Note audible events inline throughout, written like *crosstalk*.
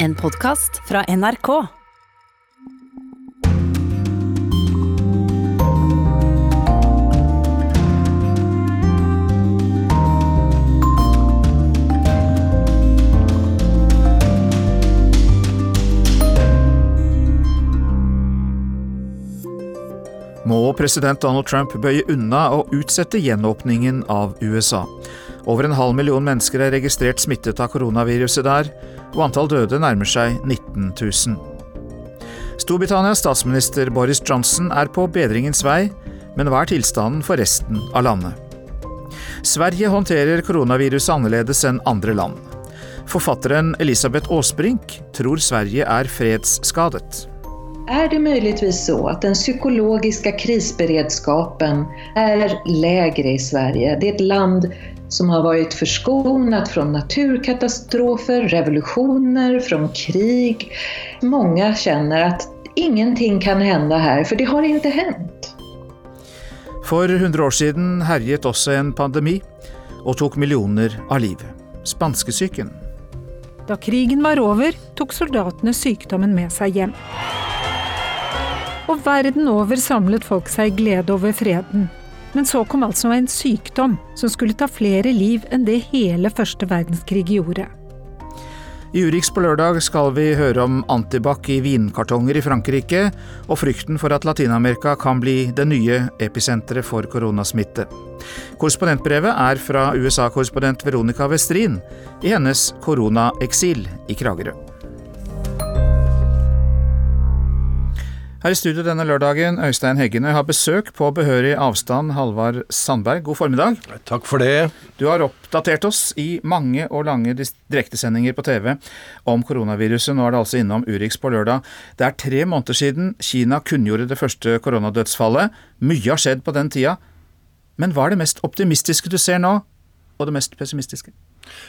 En podkast fra NRK. Må president Donald Trump bøye unna og utsette gjenåpningen av USA. Over en halv million mennesker er registrert smittet av koronaviruset der, og antall døde nærmer seg 19 000. Storbritannias statsminister Boris Johnson er på bedringens vei, men hva er tilstanden for resten av landet? Sverige håndterer koronaviruset annerledes enn andre land. Forfatteren Elisabeth Aasbrink tror Sverige er fredsskadet. Är det möjligtvis så att den psykologiska krisberedskapen är lägre i Sverige? Det är ett land som har varit förskonat från naturkatastrofer, revolutioner, från krig. Många känner att ingenting kan hända här, för det har inte hänt. For 100 år siden herjet også en pandemi og tok millioner av liv. Spanskesyken. Da krigen var over, tok soldatene sykdommen med seg hjem. Og verden over samlet folk seg i glede over freden. Men så kom altså en sykdom som skulle ta flere liv enn det hele første verdenskrig gjorde. I Urix på lørdag skal vi høre om antibac i vinkartonger i Frankrike, og frykten for at Latin-Amerika kan bli det nye episenteret for koronasmitte. Korrespondentbrevet er fra USA-korrespondent Veronica Westrin i hennes koronaeksil i Kragerø. Her i studio denne lørdagen, Øystein Heggene har besøk på behørig avstand, Halvard Sandberg. God formiddag. Takk for det. Du har oppdatert oss i mange og lange direktesendinger på TV om koronaviruset. Nå er det altså innom Urix på lørdag. Det er tre måneder siden Kina kunngjorde det første koronadødsfallet. Mye har skjedd på den tida. Men hva er det mest optimistiske du ser nå, og det mest pessimistiske?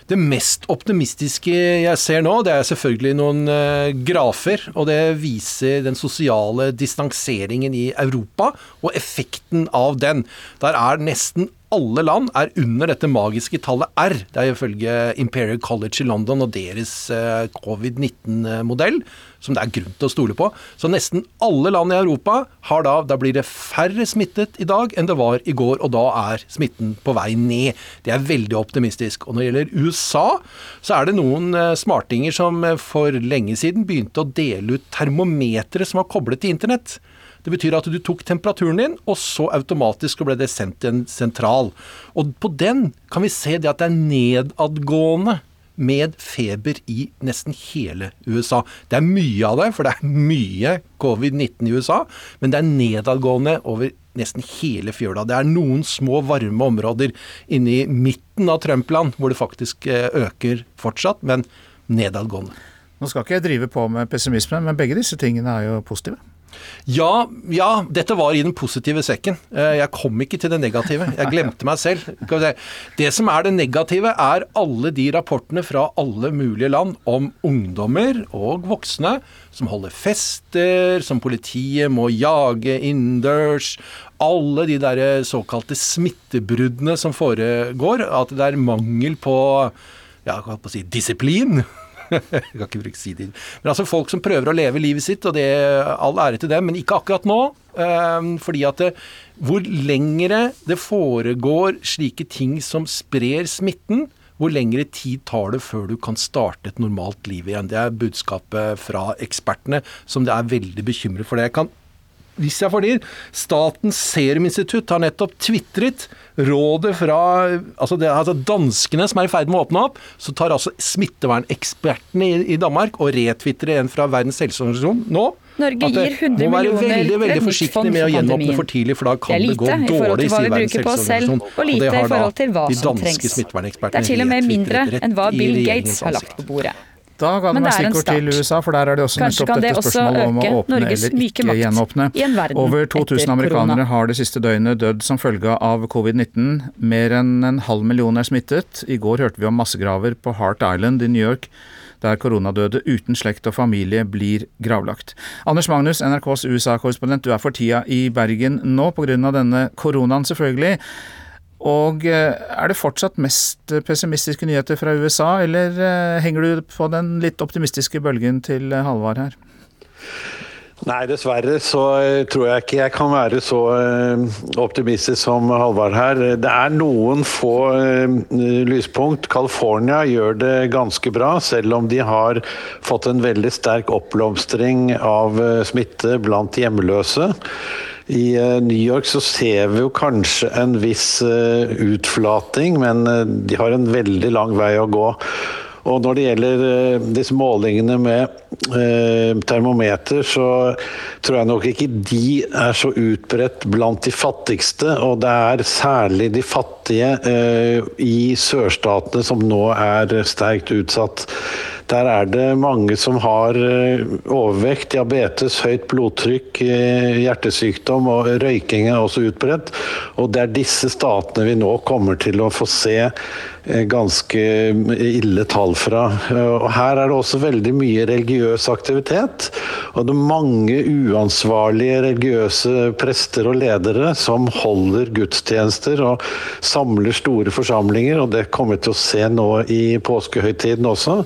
Det mest optimistiske jeg ser nå, det er selvfølgelig noen uh, grafer. Og det viser den sosiale distanseringen i Europa og effekten av den. Der er nesten alle land er under dette magiske tallet R. Det er ifølge Imperial College i London og deres uh, covid-19-modell, som det er grunn til å stole på. Så nesten alle land i Europa har da Da blir det færre smittet i dag enn det var i går, og da er smitten på vei ned. Det er veldig optimistisk. Og når det gjelder USA, så er det noen uh, smartinger som uh, for lenge siden begynte å dele ut termometere som var koblet til internett. Det betyr at du tok temperaturen din, og så automatisk ble det sendt til en sentral. Og på den kan vi se det at det er nedadgående med feber i nesten hele USA. Det er mye av det, for det er mye covid-19 i USA, men det er nedadgående over nesten hele fjøla. Det er noen små varme områder inne i midten av Trump-land hvor det faktisk eh, øker fortsatt, men nedadgående. Nå skal ikke jeg drive på med pessimisme, men begge disse tingene er jo positive. Ja, ja, dette var i den positive sekken. Eh, jeg kom ikke til det negative. Jeg glemte meg selv. Det som er det negative, er alle de rapportene fra alle mulige land om ungdommer og voksne som holder fester, som politiet må jage innendørs. Alle de der såkalte smittebruddene som foregår. At det er mangel på ja, hva på å si, disiplin jeg *laughs* kan ikke bruke si. Men altså folk som prøver å leve livet sitt, og det all ære til dem, men ikke akkurat nå. Ehm, fordi at det, hvor lengre det foregår slike ting som sprer smitten, hvor lengre tid tar det før du kan starte et normalt liv igjen? Det er budskapet fra ekspertene, som det er veldig bekymret for. det. Jeg kan hvis jeg får det, Statens seruminstitutt har nettopp tvitret rådet fra altså, det, altså Danskene som er i ferd med å åpne opp, så tar altså smittevernekspertene i, i Danmark og retvitrer en fra Verdens helseorganisasjon nå. Norge gir 100 må være veldig, veldig forsiktig med å gjenåpne for tidlig, for da kan det gå lite i dårlig, sier Verdens helseorganisasjon. og lite det i har da forhold til hva de som trengs. Det er til og med mindre enn hva Bill Gates har lagt på bordet. Da ga du meg stikkord til. USA, for der er det også Kanskje nettopp dette spørsmålet om å åpne Norges eller ikke gjenåpne. Over 2000 korona. amerikanere har det siste døgnet dødd som følge av covid-19. Mer enn en halv million er smittet. I går hørte vi om massegraver på Heart Island i New York der koronadøde uten slekt og familie blir gravlagt. Anders Magnus, NRKs USA-korrespondent, du er for tida i Bergen nå pga. denne koronaen, selvfølgelig. Og er det fortsatt mest pessimistiske nyheter fra USA, eller henger du på den litt optimistiske bølgen til Halvard her? Nei, dessverre så eh, tror jeg ikke jeg kan være så eh, optimistisk som Halvard her. Det er noen få eh, lyspunkt. California gjør det ganske bra, selv om de har fått en veldig sterk oppblomstring av smitte blant hjemløse. I New York så ser vi jo kanskje en viss utflating, men de har en veldig lang vei å gå. Og når det gjelder eh, disse målingene med eh, termometer, så tror jeg nok ikke de er så utbredt blant de fattigste. Og det er særlig de fattige eh, i sørstatene som nå er sterkt utsatt. Der er det mange som har overvekt, diabetes, høyt blodtrykk, hjertesykdom og røyking er også utbredt. Og det er disse statene vi nå kommer til å få se Eh, ganske ille tall fra. Og her er det også veldig mye religiøs aktivitet. Og det er mange uansvarlige religiøse prester og ledere som holder gudstjenester og samler store forsamlinger, og det kommer vi til å se nå i påskehøytiden også.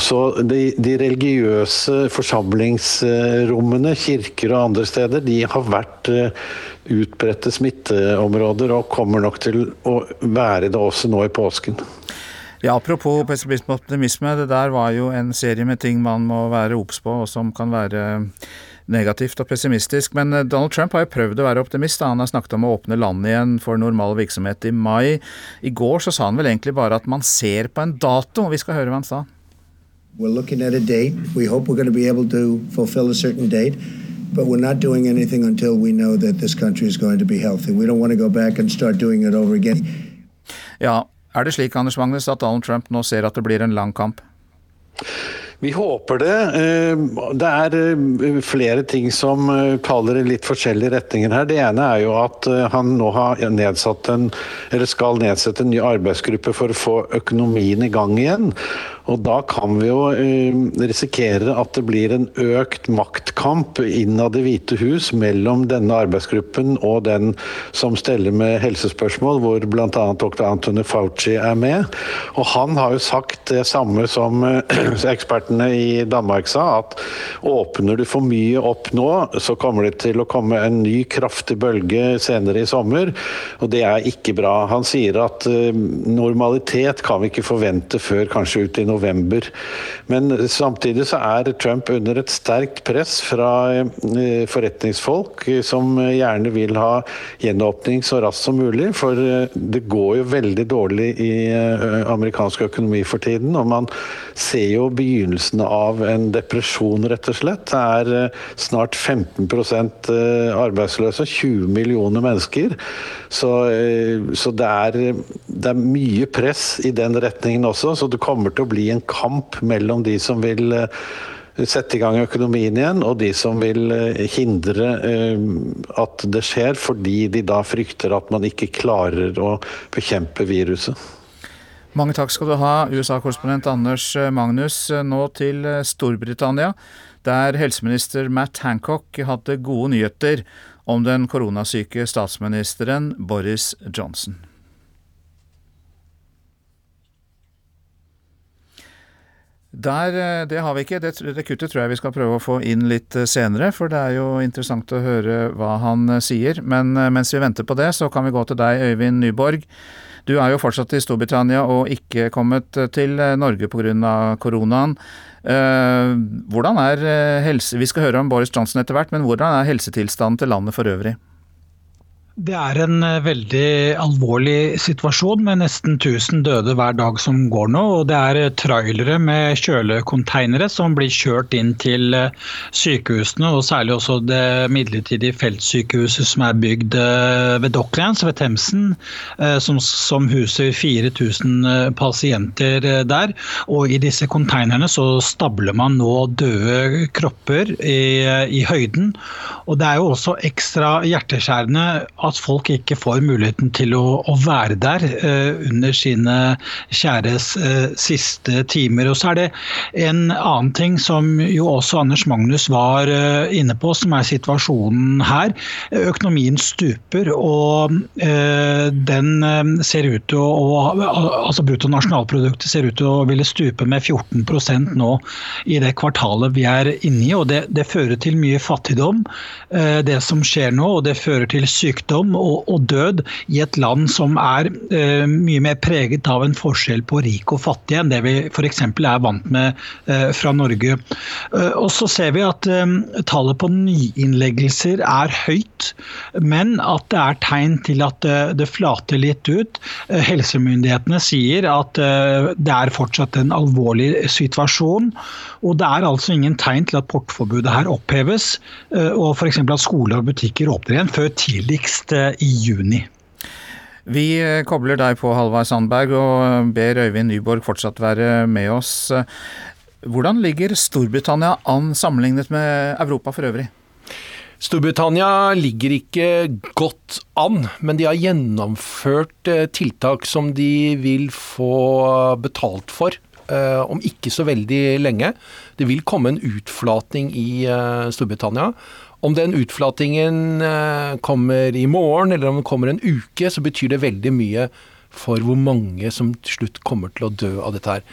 Så de, de, religiøse forsamlingsrommene, kirker og andre steder, de har vært eh, utbredte smitteområder og kommer nok til å være det også nå i påsken. Ja, Apropos pessimisme og optimisme, det der var jo en serie med ting man må være obs på, og som kan være negativt og pessimistisk. Men eh, Donald Trump har jo prøvd å være optimist. Han har snakket om å åpne landet igjen for normal virksomhet i mai. I går så sa han vel egentlig bare at man ser på en dato. Vi skal høre hva han sa. We're looking at a date. We hope we're going to be able to fulfill a certain date, but we're not doing anything until we know that this country is going to be healthy. We don't want to go back and start doing it over again. Ja, er det slik, Anders Magnus, at Donald Trump nå ser at det blir en lang kamp? Vi håper det. Eh, det er eh, flere ting som taler eh, i litt forskjellige retninger her. Det ene er jo at han nå har nedsatt en, eller skal nedsette en ny arbeidsgruppe for å få økonomien i gang igjen. Og da kan vi jo risikere at det blir en økt maktkamp innad i Hvite hus mellom denne arbeidsgruppen og den som steller med helsespørsmål, hvor bl.a. dr. Anthony Fauci er med. Og han har jo sagt det samme som eh, *clears throat* ekspertene i Danmark sa, at åpner du for mye opp nå, så kommer det til å komme en ny kraftig bølge senere i sommer. Og det er ikke bra. Han sier at eh, normalitet kan vi ikke forvente før kanskje ut i november. Men samtidig så er Trump under et sterkt press fra eh, forretningsfolk som gjerne vil ha gjenåpning så raskt som mulig. For eh, det går jo veldig dårlig i eh, amerikansk økonomi for tiden. Og man ser jo begynnelsen av en depresjon, rett og slett. Det er snart 15% arbeidsløse, 20 millioner mennesker. Så, så det, er, det er mye press i den retningen også. Så det kommer til å bli en kamp mellom de som vil eh, sette i gang økonomien igjen, og de som vil eh, hindre eh, at det skjer, fordi de da frykter at man ikke klarer å bekjempe viruset. Mange takk skal du ha, USA-korrespondent Anders Magnus. Nå til Storbritannia, der helseminister Matt Hancock hadde gode nyheter om den koronasyke statsministeren Boris Johnson. Der, eh, det har vi ikke. Det, det, kuttet tror jeg vi skal prøve å få inn litt eh, senere, for det er jo interessant å høre hva han eh, sier. Men mens vi venter på det, så kan vi gå til deg, Øyvind Nyborg. Du er jo fortsatt i Storbritannia og ikke kommet til Norge pga. koronaen. Hvordan er helse... Vi skal høre om Boris Johnson etter hvert, men hvordan er helsetilstanden til landet for øvrig? Det er en eh, veldig alvorlig situasjon med nesten 1000 døde hver dag som går nå. og Det er eh, trailere med kjølekonteinere som blir kjørt inn til eh, sykehusene, og særlig også det midlertidige feltsykehuset som er bygd ved Docklands ved Themsen, som, som huser 4000 pasienter der. Og I disse konteinerne så stabler man nå døde kropper i, i høyden. Og Det er jo også ekstra hjerteskjærende at folk ikke får muligheten til å, å være der eh, under sine kjæres eh, siste timer. Og så er det en annen ting som jo også Anders Magnus var eh, inne på, som er situasjonen her. Økonomien stuper, og den ser ut til å altså Bruttonasjonalproduktet ser ut til å ville stupe med 14% nå i det kvartalet vi er inne i. og det, det fører til mye fattigdom, det som skjer nå. og Det fører til sykdom og, og død i et land som er eh, mye mer preget av en forskjell på rik og fattig enn det vi f.eks. er vant med eh, fra Norge. Uh, og så ser vi at tallet på nyinnleggelser er høyt, men at det er tegn til at det flater litt ut. helsemyndighetene sier at det er fortsatt en alvorlig situasjon. Og det er altså ingen tegn til at portforbudet her oppheves, og f.eks. at skoler og butikker åpner igjen før tidligst eh, i juni. Vi eh, kobler deg på Halvard Sandberg og ber Øyvind Nyborg fortsatt være med oss. Hvordan ligger Storbritannia an sammenlignet med Europa for øvrig? Storbritannia ligger ikke godt an, men de har gjennomført eh, tiltak som de vil få betalt for om ikke så veldig lenge. Det vil komme en utflating i Storbritannia. Om den utflatingen eh, kommer i morgen eller om den kommer en uke, så betyr det veldig mye for hvor mange som til slutt kommer til å dø av dette her.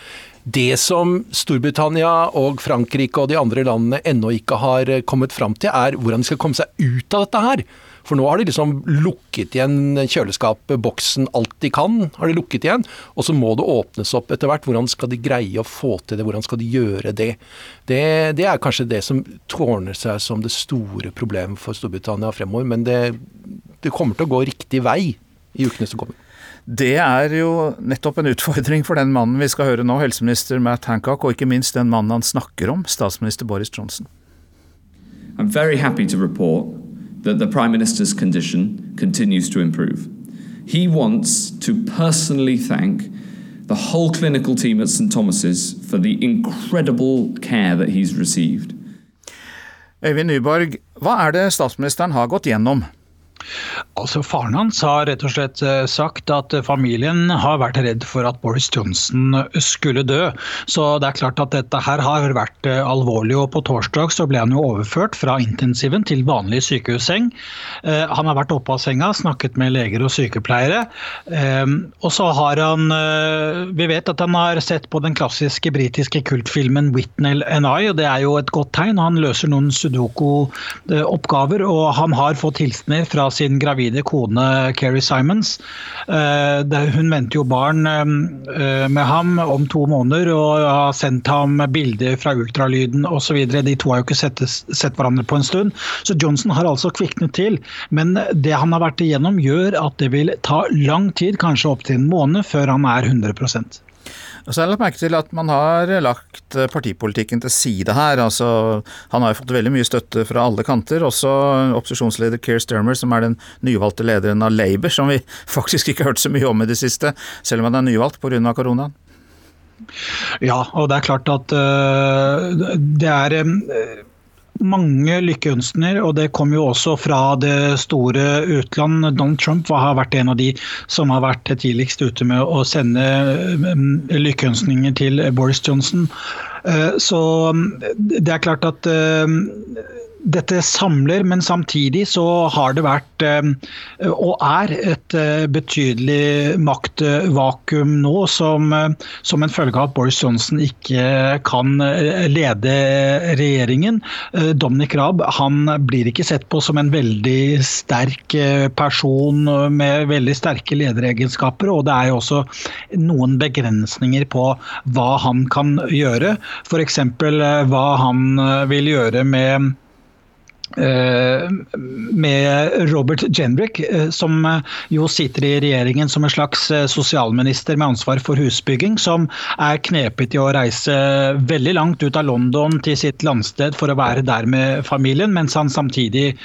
Det som Storbritannia og Frankrike og de andre landene ennå ikke har eh, kommet fram til, er hvordan de skal komme seg ut av dette her. For nå har de liksom lukket igjen kjøleskapet, boksen, alt de kan har de lukket igjen. Og så må det åpnes opp etter hvert. Hvordan skal de greie å få til det, hvordan skal de gjøre det? Det, det er kanskje det som tårner seg som det store problemet for Storbritannia fremover. Men det, det kommer til å gå riktig vei i ukene som kommer. Det er jo nettopp en utfordring for den mannen vi skal høre nå, helseminister Matt Hancock, og ikke minst den mannen han snakker om, statsminister Boris Johnson. I'm very happy to report that the Prime Minister's condition continues to improve. He wants to personally thank the whole clinical team at St Thomas's for the incredible care that he's received. Øyvind Nyborg, hva er det statsministeren har gått gjennom? Altså Faren hans har rett og slett eh, sagt at familien har vært redd for at Boris Johnson skulle dø. Så det er klart at dette her har vært eh, alvorlig. og På torsdag så ble han jo overført fra intensiven til vanlig sykehusseng. Eh, han har vært oppe av senga, snakket med leger og sykepleiere. Og så har han Vi vet at han har sett på den klassiske britiske kultfilmen 'Whitnell and I', og det er jo et godt tegn. Han løser noen sudoku-oppgaver, og han har fått hilsener fra sin gravide kone Keri Simons. Eh, hun venter jo barn eh, med ham om to måneder og har sendt ham bilder fra ultralyden osv. De to har jo ikke sett, sett, hverandre på en stund. Så Johnson har altså kviknet til. Men det han har vært igjennom gjør at det vil ta lang tid, kanskje opptil en måned, før han er 100 og så har jeg lagt merke til at man har lagt eh, partipolitikken til side her. Altså, han har jo fått veldig mye støtte fra alle kanter, også opposisjonsleder Keir Sturmer, som er den nyvalgte lederen av Labour, som vi *laughs* faktisk ikke har hørt så mye om i det siste, selv om han er nyvalgt pga. koronaen. Ja, og det er klart at uh, det er uh, mange lykkeønskninger, og det kom jo også fra det store utland. Donald Trump har vært en av de som har vært tidligst ute med å sende mm, lykkeønskninger til Boris Johnson. Eh, så mm, det er klart at eh, dette samler, men samtidig så har det vært, eh, og er, et eh, betydelig maktvakuum nå, som, eh, som en følge av at Boris Johnson ikke kan lede regjeringen. Dominic Raab han blir ikke sett på som en veldig sterk person med veldig sterke lederegenskaper, og det er jo også noen begrensninger på hva han kan gjøre. F.eks. hva han vil gjøre med med Robert Jenrick, eh, som eh, jo sitter i regjeringen som en slags sosialminister med ansvar for husbygging, som er knepet i å reise veldig langt ut av London til sitt landsted for å være der med familien, mens han samtidig,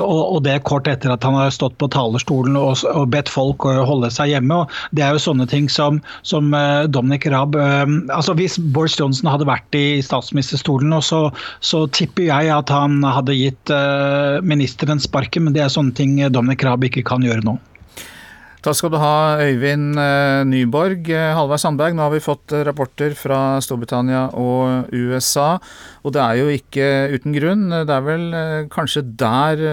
og det kort etter at han har stått på talerstolen og bedt folk å holde seg hjemme. og Det er jo sånne ting som, som Dominic Raab altså Hvis Boris Johnson hadde vært i statsministerstolen, så, så tipper jeg at han hadde gitt gitt ministeren sparken, men det er sånne ting Dominic Raab ikke kan gjøre nå. Takk skal du ha, Øyvind eh, Nyborg. Eh, Halvard Sandberg, nå har vi fått eh, rapporter fra Storbritannia og USA. Og det er jo ikke uten grunn. Det er vel kanskje der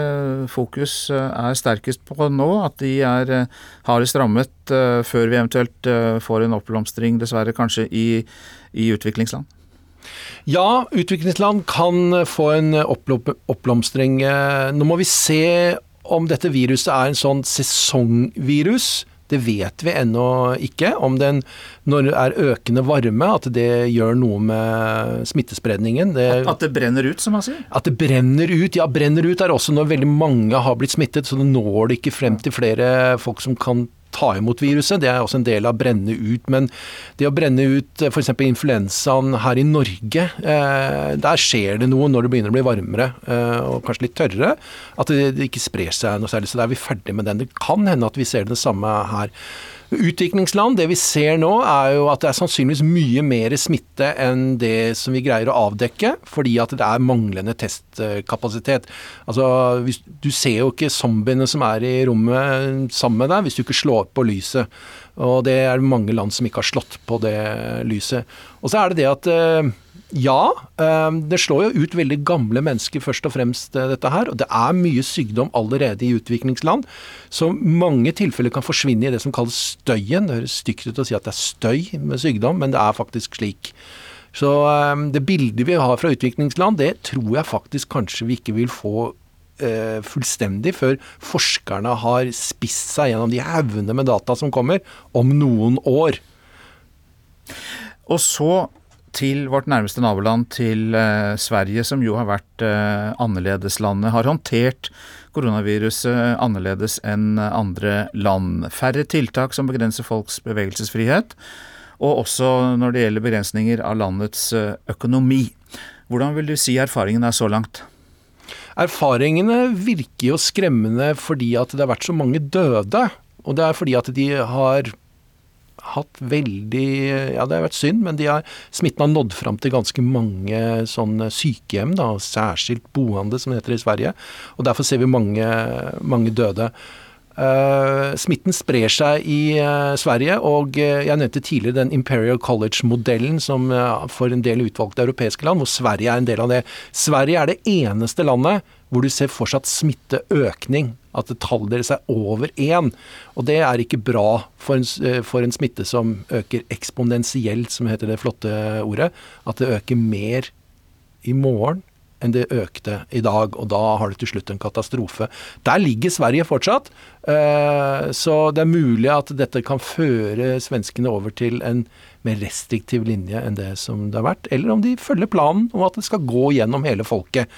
fokus er sterkest på nå. At de er hardest rammet før vi eventuelt får en oppblomstring, dessverre kanskje i, i utviklingsland. Ja, utviklingsland kan få en oppblomstring. Nå må vi se om dette viruset er en sånn sesongvirus, det vet vi ennå ikke. Om den, når det er økende varme, at det gjør noe med smittespredningen. Det, at, at, det brenner ut, som man sier? At det brenner ut. Ja, brenner ut er også når veldig mange har blitt smittet, så det når det ikke frem til flere folk som kan ta imot viruset. Det er også en del av brenne ut. Men det å brenne ut eh, f.eks. influensaen her i Norge, eh, der skjer det noe når det begynner å bli varmere eh, og kanskje litt tørrere. At det, ikke sprer seg noe særlig. Så da er vi ferdig med den. Det kan hende at vi ser det samme her. Utviklingsland, det vi ser nå, er jo at det er sannsynligvis mye mer smitte enn det som vi greier å avdekke, fordi at det er manglende testkapasitet. Altså, Du ser jo ikke zombiene som er i rommet sammen med deg, hvis du ikke slår på lyset. Og det er mange land som ikke har slått på det lyset. Og så er det det at eh, ja, eh, det slår jo ut veldig gamle mennesker først og fremst, eh, dette her. Og det er mye sykdom allerede i utviklingsland. Så mange tilfeller kan forsvinne i det som kalles støyen. Det høres stygt ut å si at det er støy med sykdom, men det er faktisk slik. Så eh, det bildet vi har fra utviklingsland, det tror jeg faktisk kanskje vi ikke vil få fullstendig før forskerne har spist seg gjennom de haugene med data som kommer, om noen år. Og så til vårt nærmeste naboland, til eh, Sverige, som jo har vært eh, annerledeslandet, har håndtert koronaviruset annerledes enn andre land. Færre tiltak som begrenser folks bevegelsesfrihet, og også når det gjelder begrensninger av landets eh, økonomi. Hvordan vil du si erfaringen er så langt? Erfaringene virker jo skremmende fordi at det har vært så mange døde. Og det er fordi at de har hatt veldig Ja, det har vært synd, men har, smitten har nådd fram til ganske mange sånne sykehjem, da, særskilt boende, som det heter i Sverige. Og derfor ser vi mange, mange døde. Uh, smitten sprer seg i uh, Sverige, og uh, jeg nevnte tidligere den Imperial College-modellen som for en del utvalgte europeiske land, hvor Sverige er en del av det. Sverige er det eneste landet hvor du ser fortsatt smitteøkning. At tallet deres er over én. Og det er ikke bra for en, eh, for en smitte som øker eksponentielt, som heter det flotte ordet. At det øker mer i morgen enn det økte i dag, og da har det til slutt en katastrofe. Der ligger Sverige fortsatt, eh, så det er mulig at dette kan føre svenskene over til en mer restriktiv linje enn det som det har vært, eller om de følger planen om at det skal gå gjennom hele folket.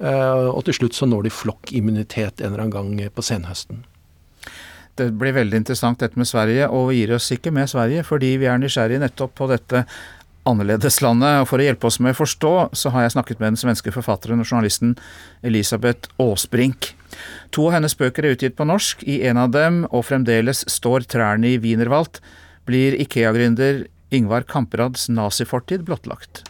Eh, og til slutt så når de flokkimmunitet en eller annen gang på senhøsten. Det blir veldig interessant dette med Sverige, og vi gir oss ikke med Sverige fordi vi er nysgjerrige nettopp på dette annerledeslandet. Og for å hjelpe oss med å forstå, så har jeg snakket med den svenske forfatteren og journalisten Elisabeth Aasbrink. To av hennes bøker er utgitt på norsk. I en av dem, og fremdeles står trærne i Wienerwald, blir Ikea-gründer Ingvar Kamprads nazifortid blottlagt.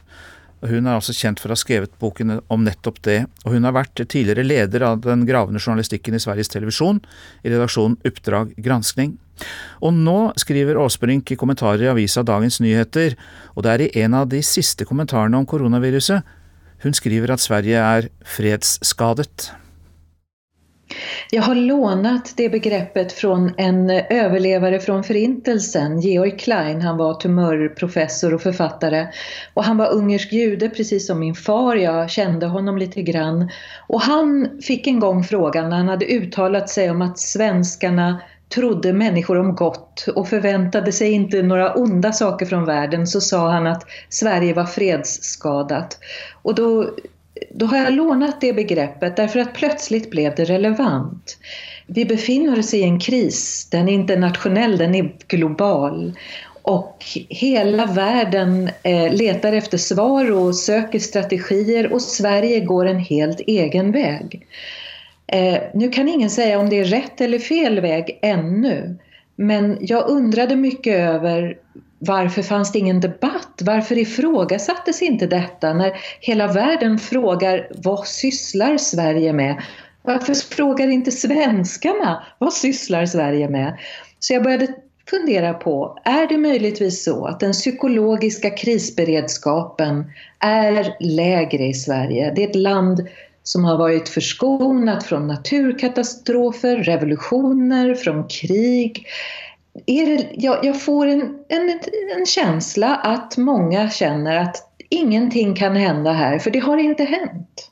Hun er altså kjent for å ha skrevet boken om nettopp det, og hun har vært tidligere leder av den gravende journalistikken i Sveriges Televisjon, i redaksjonen Uppdrag granskning. Og nå skriver Aasbrink i kommentarer i avisa Dagens Nyheter, og det er i en av de siste kommentarene om koronaviruset, hun skriver at Sverige er fredsskadet. Jag har lånat det begreppet från en överlevare från förintelsen, Georg Klein. Han var tumörprofessor och författare. Och han var ungersk jude precis som min far, jag kände honom lite grann. Och han fick en gång frågan han hade uttalat sig om att svenskarna trodde människor om gott och förväntade sig inte några onda saker från världen så sa han att Sverige var fredsskadat. Och då då har jag lånat det begreppet därför att plötsligt blev det relevant. Vi befinner oss i en kris, den är internationell, den är global. Och hela världen eh, letar efter svar och söker strategier och Sverige går en helt egen väg. Eh, nu kan ingen säga om det är rätt eller fel väg ännu. Men jag undrade mycket över varför fanns det ingen debatt? Varför ifrågasattes inte detta när hela världen frågar vad sysslar Sverige med? Varför frågar inte svenskarna vad sysslar Sverige med? Så jag började fundera på, är det möjligtvis så att den psykologiska krisberedskapen är lägre i Sverige? Det är ett land som har varit förskonat från naturkatastrofer, revolutioner, från krig. Är det, jag, jag får en, en, en känsla att många känner att ingenting kan hända här, för det har inte hänt.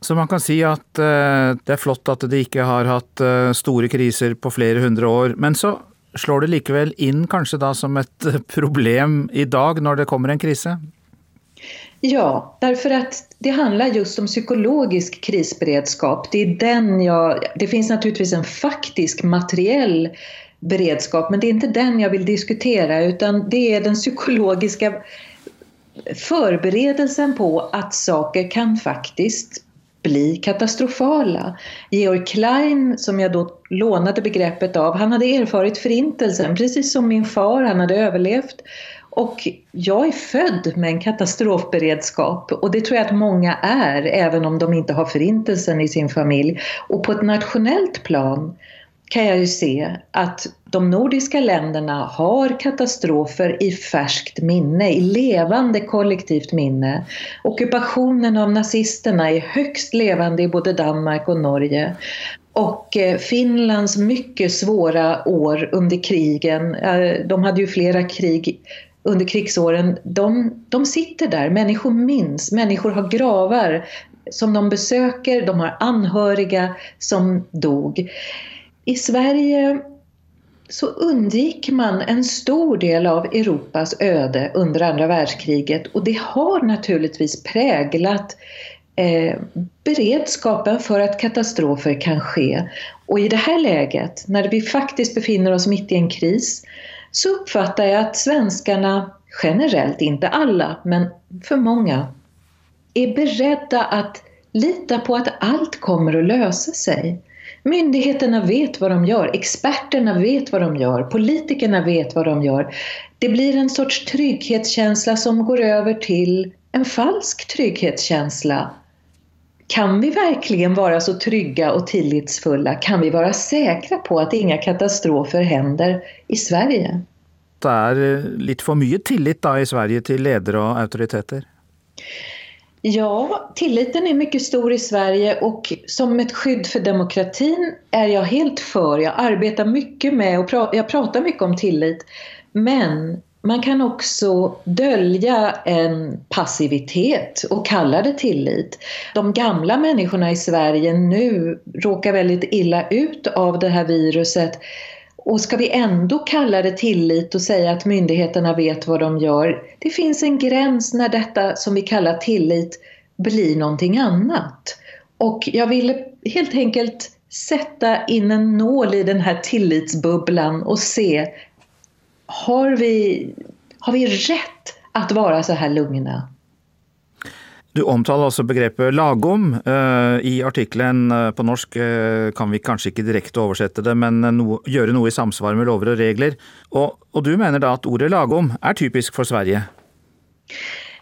Så man kan si at eh, det er flott at de ikke har hatt eh, store kriser på flere hundre år. Men så slår det likevel inn kanskje da som et problem i dag når det kommer en krise? Ja, därför att det handlar just om psykologisk krisberedskap. Det, är den jag, det finns naturligtvis en faktisk materiell beredskap, men det är inte den jag vill diskutera utan det är den psykologiska förberedelsen på att saker kan faktiskt bli katastrofala. Georg Klein, som jag då lånade begreppet av, han hade erfarit förintelsen, precis som min far, han hade överlevt. Och jag är född med en katastrofberedskap och det tror jag att många är, även om de inte har förintelsen i sin familj. Och på ett nationellt plan kan jag ju se att de nordiska länderna har katastrofer i färskt minne, i levande kollektivt minne. Ockupationen av nazisterna är högst levande i både Danmark och Norge. Och eh, Finlands mycket svåra år under krigen, eh, de hade ju flera krig under krigsåren, de, de sitter där. Människor minns, människor har gravar som de besöker, de har anhöriga som dog. I Sverige så undgikk man en stor del av Europas öde under andra världskriget och det har naturligtvis präglat eh, beredskapen för att katastrofer kan ske. Och i det här läget, när vi faktiskt befinner oss mitt i en kris, så uppfattar jag att svenskarna generellt, inte alla, men för många, är beredda att lita på att allt kommer att lösa sig. Myndigheterna vet vad de gör, experterna vet vad de gör, politikerna vet vad de gör. Det blir en sorts trygghetskänsla som går över till en falsk trygghetskänsla. Kan vi verkligen vara så trygga och tillitsfulla? Kan vi vara säkra på att inga katastrofer händer i Sverige? Det är lite för mycket tillit da, i Sverige till ledare och auktoriteter? Ja, tilliten är mycket stor i Sverige och som ett skydd för demokratin är jag helt för. Jag arbetar mycket med och pra jag pratar mycket om tillit. Men man kan också dölja en passivitet och kalla det tillit. De gamla människorna i Sverige nu råkar väldigt illa ut av det här viruset och ska vi ändå kalla det tillit och säga att myndigheterna vet vad de gör? Det finns en gräns när detta som vi kallar tillit blir någonting annat. Och jag ville helt enkelt sätta in en nål i den här tillitsbubblan och se, har vi, har vi rätt att vara så här lugna? Du omtaler også begrepet lagom. Eh, I artikkelen eh, på norsk eh, kan vi kanskje ikke direkte oversette det, men no, gjøre noe i samsvar med lover og regler. Og, og du mener da at ordet lagom er typisk for Sverige?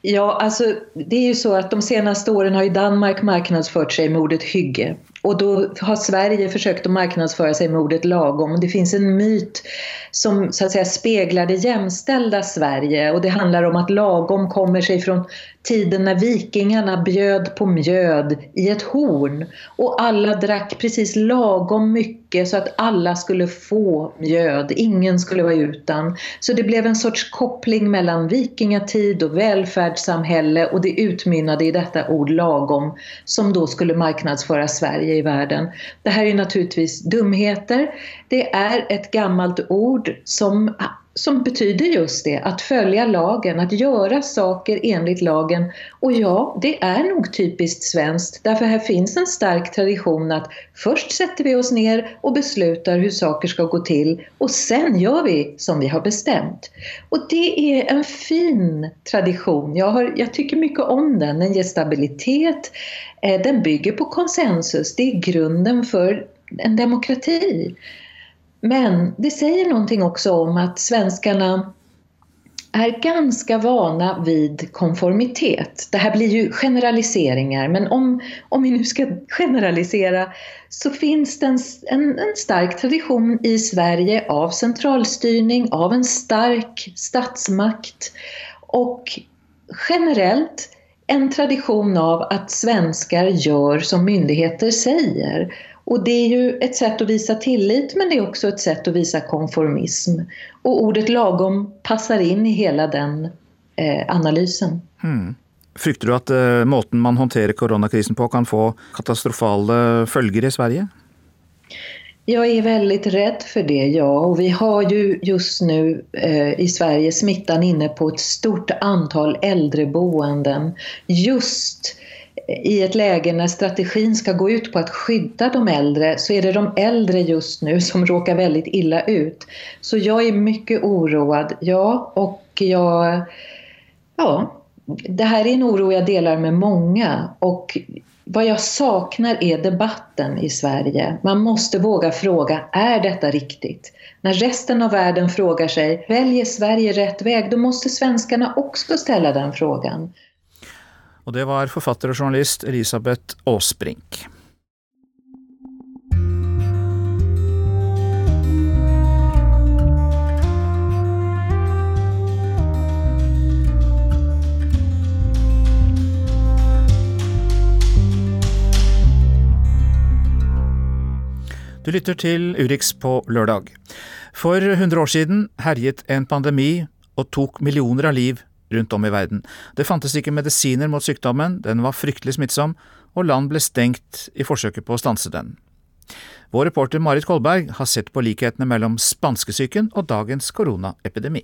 Ja, alltså det är ju så att de senaste åren har Danmark marknadsfört sig med ordet hygge. Och då har Sverige försökt att marknadsföra sig med ordet lagom. Det finns en myt som så att säga speglar det jämställda Sverige och det handlar om att lagom kommer sig från tiden när vikingarna bjöd på mjöd i ett horn och alla drack precis lagom mycket så att alla skulle få mjöd, ingen skulle vara utan. Så det blev en sorts koppling mellan vikingatid och välfärdssamhälle och det utmynnade i detta ord lagom som då skulle marknadsföra Sverige i världen. Det här är naturligtvis dumheter. Det är ett gammalt ord som som betyder just det, att följa lagen, att göra saker enligt lagen. Och ja, det är nog typiskt svenskt, därför här finns en stark tradition att först sätter vi oss ner och beslutar hur saker ska gå till och sen gör vi som vi har bestämt. Och det är en fin tradition. Jag, har, jag tycker om den, den ger stabilitet, eh, den bygger på konsensus, det är grunden för en demokrati. Men det säger någonting också om att svenskarna är ganska vana vid konformitet. Det här blir ju generaliseringar, men om, om vi nu ska generalisera så finns det en, en, en stark tradition i Sverige av centralstyrning, av en stark statsmakt och generellt en tradition av att svenskar gör som myndigheter säger. Och det är ju ett sätt att visa tillit men det är också ett sätt att visa konformism. Och ordet lagom passar in i hela den eh, analysen. Mm. Frykter du at eh, måten man håndterer koronakrisen på kan få katastrofale følger i Sverige? Jag är väldigt rädd för det, ja. Och vi har ju just nu eh, i Sverige smittan inne på ett stort antal äldreboenden. Just i ett läge när strategin ska gå ut på att skydda de äldre så är det de äldre just nu som råkar väldigt illa ut. Så jag är mycket oroad, ja. Och jag... Ja, det här är en oro jag delar med många. Och vad jag saknar är debatten i Sverige. Man måste våga fråga, är detta riktigt? När resten av världen frågar sig, väljer Sverige rätt väg? Då måste svenskarna också ställa den frågan. Og det var forfatter og journalist Elisabeth Aasbrink. Du lytter til Urix på lørdag. For 100 år siden herjet en pandemi og tok millioner av liv rundt om i verden. Det fantes ikke medisiner mot sykdommen, den var fryktelig smittsom, og land ble stengt i forsøket på å stanse den. Vår reporter Marit Kolberg har sett på likhetene mellom spanskesyken og dagens koronaepidemi.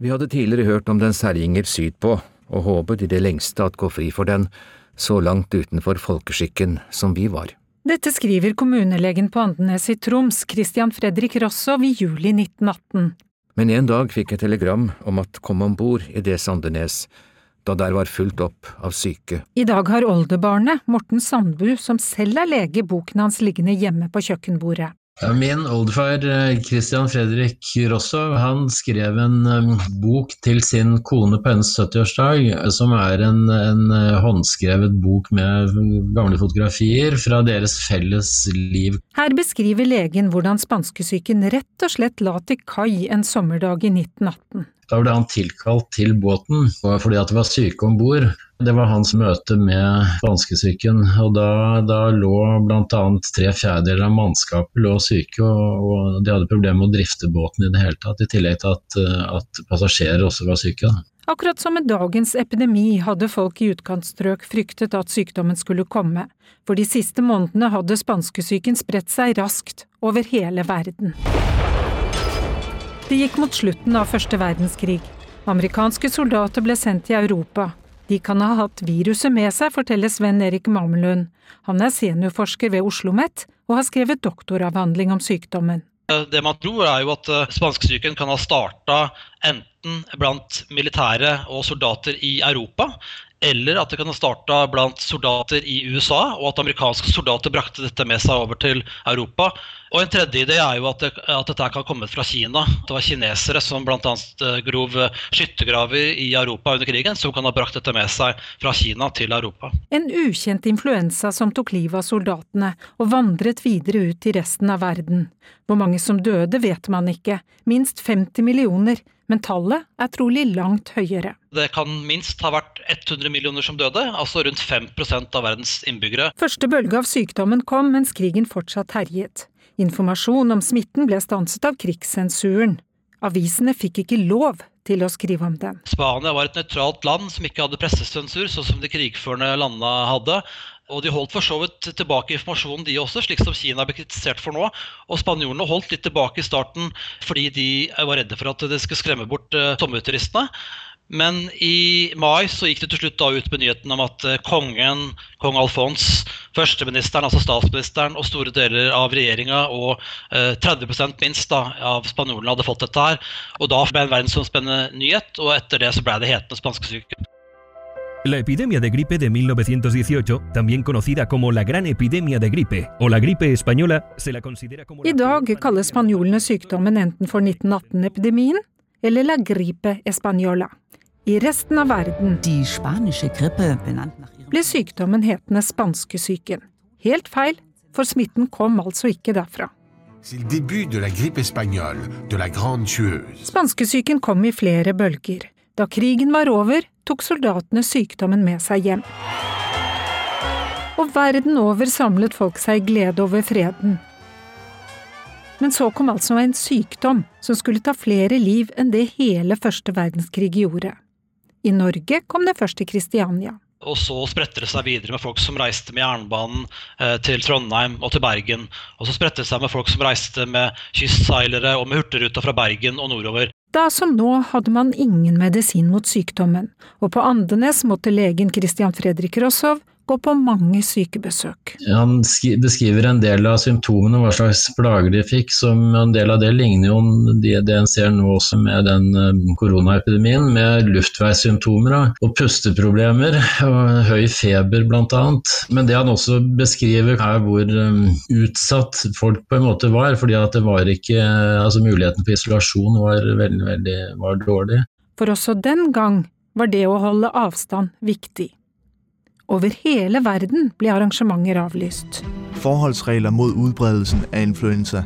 Vi hadde tidligere hørt om den herjinger sydpå, og håpet i det lengste at gå fri for den, så langt utenfor folkeskikken som vi var. Dette skriver kommunelegen på Andenes i Troms, Christian Fredrik Rossov, i juli 1918. Men en dag fikk jeg telegram om at kom om bord i det Sandenes, da der var fullt opp av syke. I dag har oldebarnet, Morten Sandbu, som selv er lege, boken hans liggende hjemme på kjøkkenbordet. Min oldefar Christian Fredrik Rosso han skrev en bok til sin kone på hennes 70-årsdag, som er en, en, håndskrevet bok med gamle fotografier fra deres felles liv. Her beskriver legen hvordan spanskesyken rett og slett la til kai en sommerdag i 1918. Da ble han tilkalt til båten fordi at det var syke om bord. Det var hans møte med spanskesyken. og Da, da lå bl.a. tre fjerdedeler av mannskapet lå syke, og, og, de hadde problemer med å drifte båten i det hele tatt. I tillegg til at, at passasjerer også var syke. Da. Akkurat som med dagens epidemi hadde folk i utkantstrøk fryktet at sykdommen skulle komme, for de siste månedene hadde spanskesyken spredt seg raskt over hele verden. Det gikk mot slutten av første verdenskrig. Amerikanske soldater ble sendt til Europa. De kan ha hatt viruset med seg, forteller Sven Erik Mamelund. Han er seniorforsker ved Oslo OsloMet og har skrevet doktoravhandling om sykdommen. Det man tror er jo at spanskesyken kan ha starta enten blant militære og soldater i Europa, eller at det kan ha starta blant soldater i USA, og at amerikanske soldater brakte dette med seg over til Europa. Og En tredje idé er jo at, det, at dette kan komme fra Kina. Det var kinesere som bl.a. grov skyttergraver i Europa under krigen, som kan ha brakt dette med seg fra Kina til Europa. En ukjent influensa som tok livet av soldatene og vandret videre ut i resten av verden. Hvor mange som døde vet man ikke, minst 50 millioner men tallet er trolig langt høyere. Det kan minst ha vært 100 millioner som døde, altså rundt 5% av verdens innbyggere. Første bølge av sykdommen kom mens krigen fortsatt herjet. Informasjon om smitten ble stanset av krigssensuren. Avisene fikk ikke lov til å skrive om den. Spania var et nøytralt land som ikke hadde pressesensur, sånn som de krigførende landene hadde. Og de holdt for så vidt tilbake informasjonen, de også, slik som Kina ble kritisert for nå. Og spanjolene holdt litt tilbake i starten fordi de var redde for at det skulle skremme bort uh, sommerturistene. Men i mai så gikk det til slutt da ut med nyheten om at kongen, kong Alfons, førsteministeren, altså statsministeren, og store deler av regjeringa og eh, 30 minst da, av spanjolene hadde fått dette her. Og da ble det en verdensomspennende nyhet, og etter det så ble det hetende spanskesyken. La epidemia de gripe de 1918, también conocida como la gran epidemia de gripe o la gripe española, se la considera como I dag kaller spanjolene sykdommen enten for 1918-epidemien eller la gripe española. I resten av verden ble sykdommen hetende spanskesyken. Helt feil, for smitten kom altså ikke derfra. Spanskesyken kom i flere bølger. Da krigen var over, tok soldatene sykdommen med seg hjem. Og verden over samlet folk seg i glede over freden. Men så kom altså en sykdom som skulle ta flere liv enn det hele første verdenskrig gjorde. I Norge kom det først til Kristiania. Og så spredte det seg videre med folk som reiste med jernbanen eh, til Trondheim og til Bergen. Og så spredte det seg med folk som reiste med kystseilere og med hurtigruta fra Bergen og nordover. Da som nå hadde man ingen medisin mot sykdommen, og på Andenes måtte legen Christian Fredrik Rossow gå på mange sykebesøk. Han beskriver en del av symptomene, hva slags plager de fikk, som en del av det ligner jo det, det en ser nå også med den eh, koronaepidemien, med luftveissymptomer og pusteproblemer og høy feber bl.a. Men det han også beskriver er hvor um, utsatt folk på en måte var, fordi at det var ikke altså muligheten for isolasjon var veldig, veldig var dårlig. For også den gang var det å holde avstand viktig. Over hele verden ble arrangementer avlyst. Forholdsregler mot utbredelsen av influensa.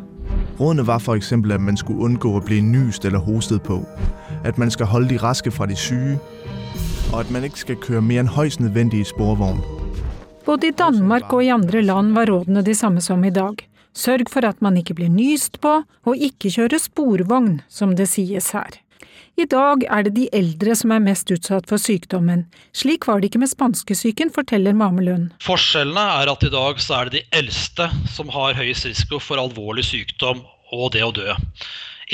Rådene var f.eks. at man skulle unngå å bli nyst eller hostet på, at man skal holde de raske fra de syke, og at man ikke skal kjøre mer enn høyst nødvendig i sporvogn. Både i Danmark og i andre land var rådene de samme som i dag. Sørg for at man ikke blir nyst på, og ikke kjøre sporvogn, som det sies her. I dag er det de eldre som er mest utsatt for sykdommen. Slik var det ikke med spanskesyken, forteller Mamelund. Forskjellene er at i dag så er det de eldste som har høyest risiko for alvorlig sykdom og det å dø.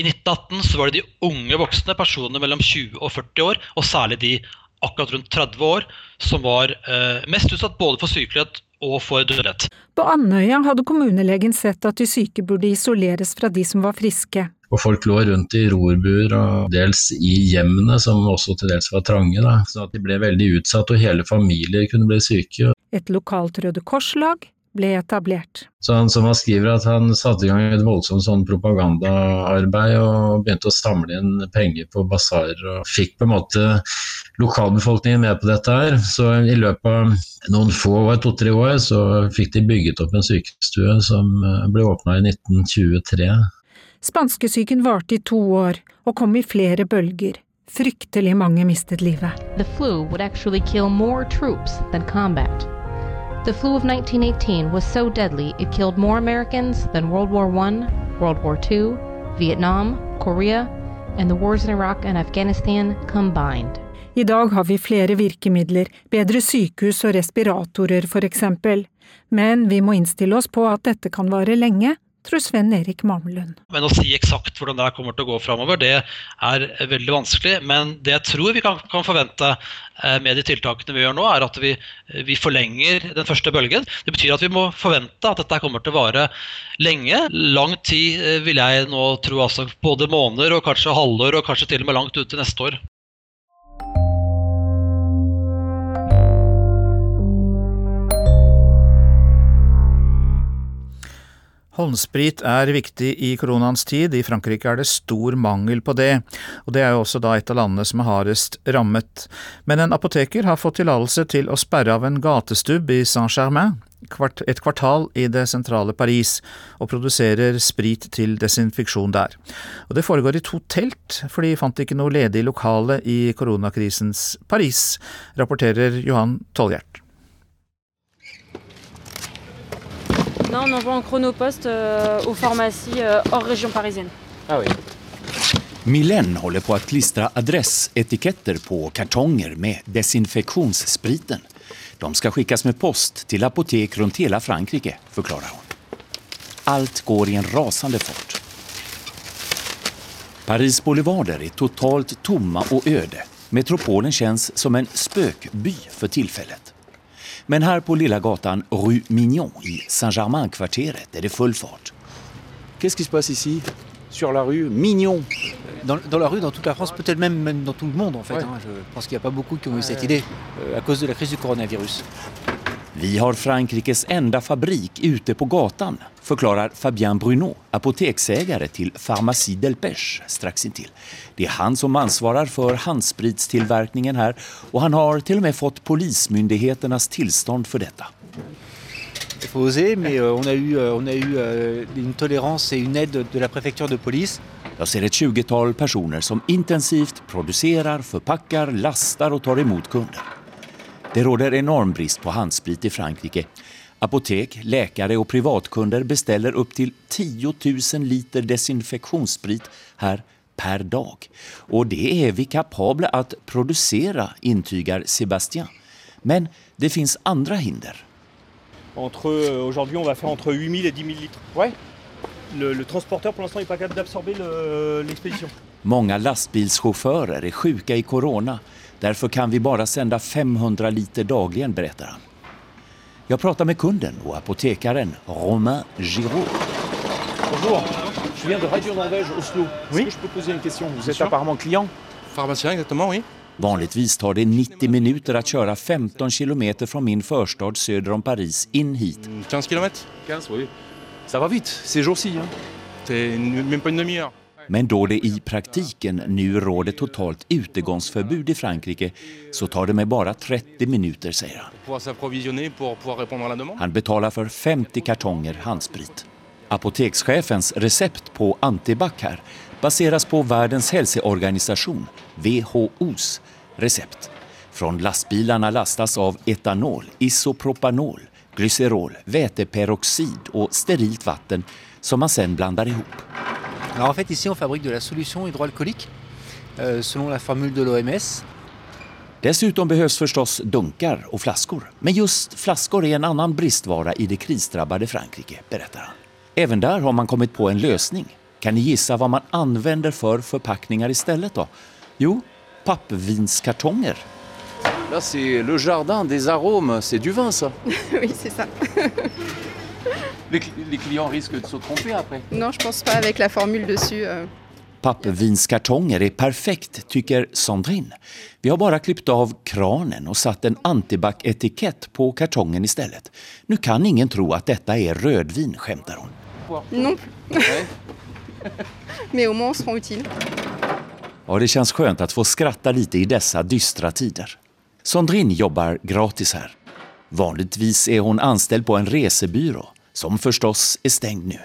I 1918 så var det de unge voksne, personer mellom 20 og 40 år, og særlig de akkurat rundt 30 år, som var eh, mest utsatt både for sykelighet og for dødelighet. På Andøya hadde kommunelegen sett at de syke burde isoleres fra de som var friske. Og folk lå rundt i rorbuer og dels i hjemmene, som også til dels var trange. Da. Så at de ble veldig utsatt, og hele familier kunne bli syke. Et lokalt Røde Kors-lag ble etablert. Så han som han skriver at han satte i gang et voldsomt sånn propagandaarbeid og begynte å samle inn penger på basarer og fikk på en måte lokalbefolkningen med på dette her. Så i løpet av noen få år, to-tre år, så fikk de bygget opp en sykestue som ble åpna i 1923. Spanskesyken varte i to år og kom i flere bølger. Fryktelig mange mistet livet. The flu would actually kill more troops than combat. The flu of 1918 was so deadly it killed more Americans than World War I, World War II, Vietnam, Korea, and the wars in Iraq and Afghanistan combined. I dag har vi flere virkemidler, bedre sykehus og respiratorer for eksempel, men vi må innstille oss på at dette kan vare lenge, tror Sven Erik Mamelund. Men å si eksakt hvordan det kommer til å gå framover, det er veldig vanskelig. Men det jeg tror vi kan, kan forvente eh, med de tiltakene vi gjør nå, er at vi, vi, forlenger den første bølgen. Det betyr at vi må forvente at dette kommer til å vare lenge. Lang tid eh, vil jeg nå tro, altså både måneder og kanskje halvår og kanskje til og med langt ut til neste år. Håndsprit er viktig i koronaens tid, i Frankrike er det stor mangel på det, og det er jo også da et av landene som er hardest rammet. Men en apoteker har fått tillatelse til å sperre av en gatestubb i Saint-Germain, et kvartal i det sentrale Paris, og produserer sprit til desinfeksjon der. Og det foregår i to telt, for de fant ikke noe ledig lokale i koronakrisens Paris, rapporterer Johan Tolljert. Non, on envoie en chronopost euh, aux pharmacies euh, hors région parisienne. Ah oui. Millen håller på att klistra adressetiketter på kartonger med desinfektionsspriten. De ska skickas med post till apotek runt hela Frankrike, förklarar hon. Allt går i en rasande fart. Paris boulevarder är totalt tomma och öde. Metropolen känns som en spökby för tillfället. Men her på lilla gatan Rue Mignon i Saint-Germain-kvarteret er det full fart. Qu'est-ce qui se passe ici Sur la rue Mignon dans, dans, la rue, dans toute la France, peut-être même, même dans tout le monde en fait. Ouais. Hein. Je pense qu'il n'y a pas beaucoup qui ont eu cette idée euh, à cause de la crise du coronavirus. Vi har Frankrikes enda fabrik ute på gatan, förklarar Fabien Bruno, apoteksägare till Pharmacie Delpech strax intill. Det är han som ansvarar för handspritstillverkningen här och han har till och med fått polismyndigheternas tillstånd för detta. Il faut oser, mais euh, on a eu, euh, on a eu euh, une tolérance et une aide de la préfecture de police. Jag ser ett 20-tal personer som intensivt producerar, förpackar, lastar och tar emot kunder. Det råder enorm brist på handsprit i Frankrike. Apotek, läkare och privatkunder beställer upp till 10 000 liter desinfektionssprit här per dag. Och det är vi kapabla att producera, intygar Sebastian. Men det finns andra hinder. Entre euh, aujourd'hui, on va faire entre 8000 et 10 000 litres. Ouais. Le, le transporteur pour l'instant n'est pas capable d'absorber l'expédition. Många lastbilschaufförer är sjuka i corona. Därför kan vi bara sända 500 liter dagligen, berättar han. Jag pratar med kunden och apotekaren Romain Giraud. Bonjour, je viens de Radio Norvège Oslo. Est-ce que je peux poser une question Vous êtes apparemment client Pharmacien, exactement, oui. Vanligtvis tar det 90 minuter att köra 15 kilometer från min förstad söder om Paris in hit. 15 km 15, oui. Ça va vite, ces jours-ci. Hein. C'est même pas une demi-heure. Men då det i praktiken nu råder totalt utegångsförbud i Frankrike så tar det mig bara 30 minuter, säger han. Han betalar för 50 kartonger handsprit. Apotekschefens recept på antibac här baseras på Världens hälsoorganisation, WHOs, recept. Från lastbilarna lastas av etanol, isopropanol, glycerol, väteperoxid och sterilt vatten som man sen blandar ihop. Alors en fait, ici, on fabrique de la solution hydroalcoolique euh, selon la formule de l'OMS. Dessutom behövs förstås dunkar och flaskor. Men just flaskor är en annan bristvara i det krisdrabbade Frankrike, berättar han. Även där har man kommit på en lösning. Kan ni gissa vad man använder för förpackningar istället då? Jo, pappvinskartonger. Là, c'est le jardin des arômes, c'est du vin ça. *laughs* oui, c'est ça. *laughs* *laughs* Les, les clients risquent de se tromper après. Non, je pense pas avec la formule dessus. euh. Pappvinskartonger är perfekt, tycker Sandrine. Vi har bara klippt av kranen och satt en antibac-etikett på kartongen istället. Nu kan ingen tro att detta är rödvin, skämtar hon. Non. *laughs* Mais au moins, on se utile. Ja, det känns skönt att få skratta lite i dessa dystra tider. Sandrine jobbar gratis här. Vanligtvis är hon anställd på en resebyrå, som förstås är stängd nu.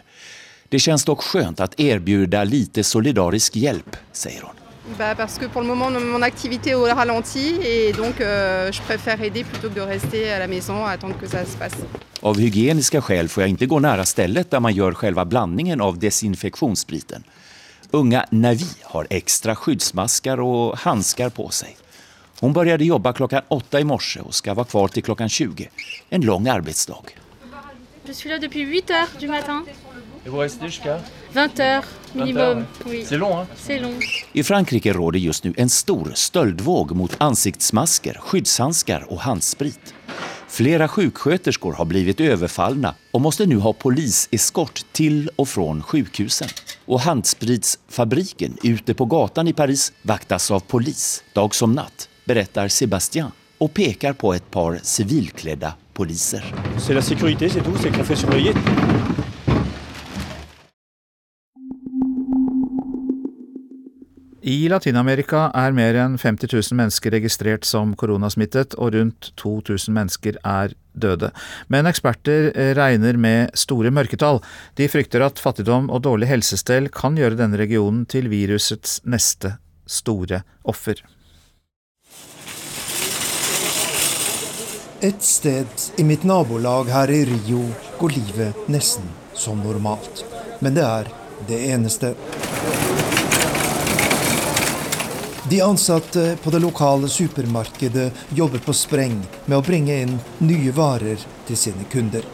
Det känns dock skönt att erbjuda lite solidarisk hjälp, säger hon. Bah, parce que pour le moment, mon activité est au ralenti et donc euh, je préfère aider plutôt que de rester à la maison à attendre que ça se passe. Av hygieniska skäl får jag inte gå nära stället där man gör själva blandningen av desinfektionsspriten. Unga Navi har extra skyddsmaskar och handskar på sig. Hon började jobba klockan åtta i morse och ska vara kvar till klockan 20. En lång arbetsdag. Je suis là depuis 8 heures du matin. Et vous restez jusqu'à 20 heures minimum. heures, Oui. C'est long, hein C'est long. I Frankrike råder just nu en stor stöldvåg mot ansiktsmasker, skyddshandskar och handsprit. Flera sjuksköterskor har blivit överfallna och måste nu ha poliseskort till och från sjukhusen. Och handspritsfabriken ute på gatan i Paris vaktas av polis, dag som natt, berättar Sébastien och pekar på ett par civilklädda poliser. C'est la sécurité, c'est tout, c'est qu'on fait surveiller. I Latin-Amerika er mer enn 50 000 mennesker registrert som koronasmittet, og rundt 2000 mennesker er døde. Men eksperter regner med store mørketall. De frykter at fattigdom og dårlig helsestell kan gjøre denne regionen til virusets neste store offer. Et sted i mitt nabolag her i Rio går livet nesten som normalt. Men det er det eneste. De ansatte på det lokale supermarkedet jobber på spreng med å bringe inn nye varer til sine kunder.